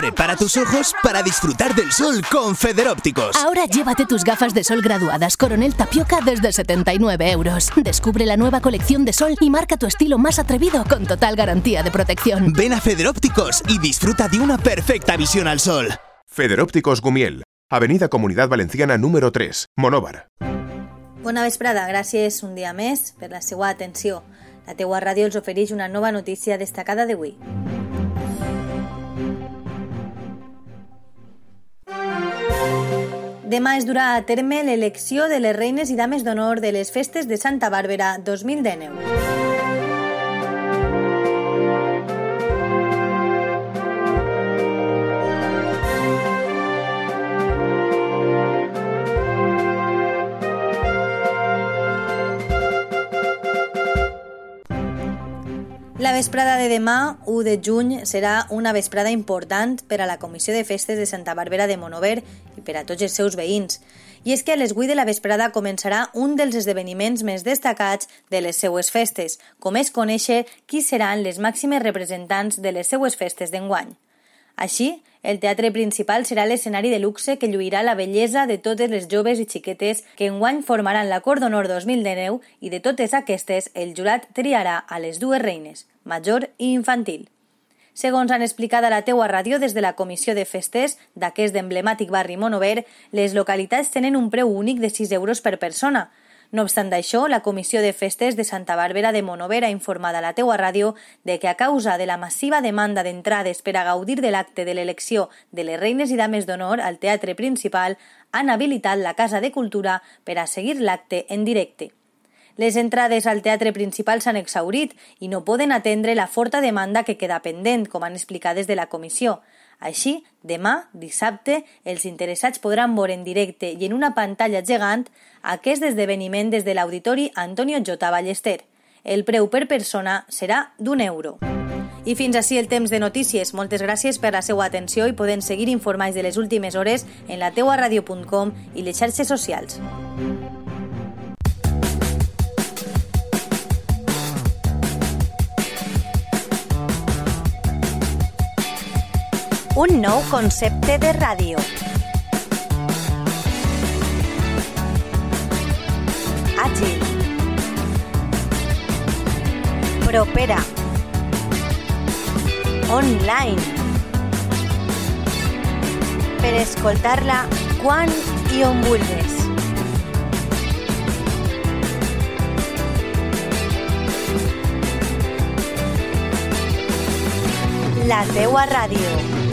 Prepara tus ojos para disfrutar del sol con Federópticos. Ahora llévate tus gafas de sol graduadas Coronel Tapioca desde 79 euros. Descubre la nueva colección de sol y marca tu estilo más atrevido con total garantía de protección. Ven a Federópticos y disfruta de una perfecta visión al sol. Federópticos Gumiel, Avenida Comunidad Valenciana número 3, Monóvar. Bona vesprada, gràcies un dia més per la seva atenció. La teua ràdio els ofereix una nova notícia destacada d'avui. Demà es durà a terme l'elecció de les reines i dames d'honor de les festes de Santa Bàrbara 2019. La vesprada de demà, 1 de juny, serà una vesprada important per a la Comissió de Festes de Santa Bàrbara de Monover i per a tots els seus veïns. I és que a les 8 de la vesprada començarà un dels esdeveniments més destacats de les seues festes, com és conèixer qui seran les màximes representants de les seues festes d'enguany. Així, el teatre principal serà l'escenari de luxe que lluirà la bellesa de totes les joves i xiquetes que enguany formaran la Cor d'Honor 2019 i de totes aquestes el jurat triarà a les dues reines, major i infantil. Segons han explicat a la teua ràdio des de la Comissió de Festes d'aquest emblemàtic barri Monover, les localitats tenen un preu únic de 6 euros per persona, no obstant això, la Comissió de Festes de Santa Bàrbara de Monover ha informat a la teua ràdio de que a causa de la massiva demanda d'entrades per a gaudir de l'acte de l'elecció de les reines i dames d'honor al teatre principal, han habilitat la Casa de Cultura per a seguir l'acte en directe. Les entrades al teatre principal s'han exhaurit i no poden atendre la forta demanda que queda pendent, com han explicat des de la comissió. Així, demà, dissabte, els interessats podran veure en directe i en una pantalla gegant aquest esdeveniment des de l'Auditori Antonio J. Ballester. El preu per persona serà d'un euro. I fins així el temps de notícies. Moltes gràcies per la seva atenció i poden seguir informats de les últimes hores en la teua ràdio.com i les xarxes socials. Un nou concepte de ràdio. Àgil. Propera. Online. Per escoltar-la quan i on. La teua ràdio.